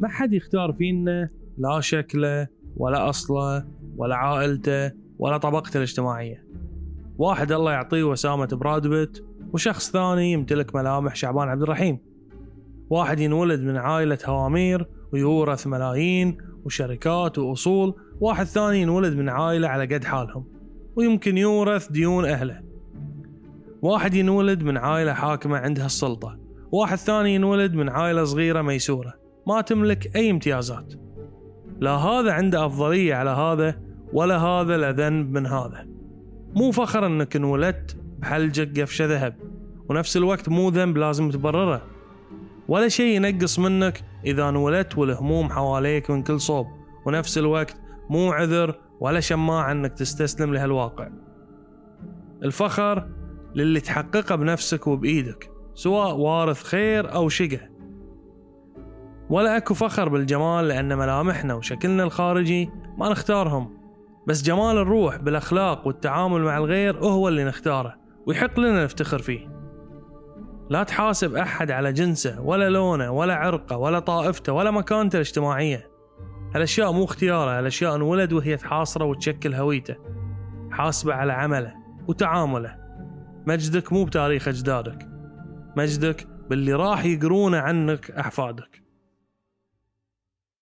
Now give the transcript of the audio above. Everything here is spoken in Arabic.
ما حد يختار فينا لا شكله ولا أصله ولا عائلته ولا طبقته الاجتماعية. واحد الله يعطيه وسامة براد بيت وشخص ثاني يمتلك ملامح شعبان عبد الرحيم. واحد ينولد من عائلة هوامير ويورث ملايين وشركات وأصول. واحد ثاني ينولد من عائلة على قد حالهم ويمكن يورث ديون أهله. واحد ينولد من عائلة حاكمة عندها السلطة واحد ثاني ينولد من عائلة صغيرة ميسورة. ما تملك أي امتيازات. لا هذا عنده أفضلية على هذا ولا هذا له ذنب من هذا. مو فخر إنك انولدت بحلجك قفشة ذهب ونفس الوقت مو ذنب لازم تبرره. ولا شيء ينقص منك إذا انولدت والهموم حواليك من كل صوب ونفس الوقت مو عذر ولا شماعة إنك تستسلم لهالواقع. الفخر للي تحققه بنفسك وبإيدك سواء وارث خير أو شقة. ولا أكو فخر بالجمال لأن ملامحنا وشكلنا الخارجي ما نختارهم. بس جمال الروح بالأخلاق والتعامل مع الغير هو اللي نختاره ويحق لنا نفتخر فيه. لا تحاسب أحد على جنسه ولا لونه ولا عرقه ولا طائفته ولا مكانته الاجتماعية. هالأشياء مو اختياره هالأشياء انولد وهي تحاصره وتشكل هويته. حاسبه على عمله وتعامله. مجدك مو بتاريخ أجدادك. مجدك باللي راح يقرونه عنك أحفادك.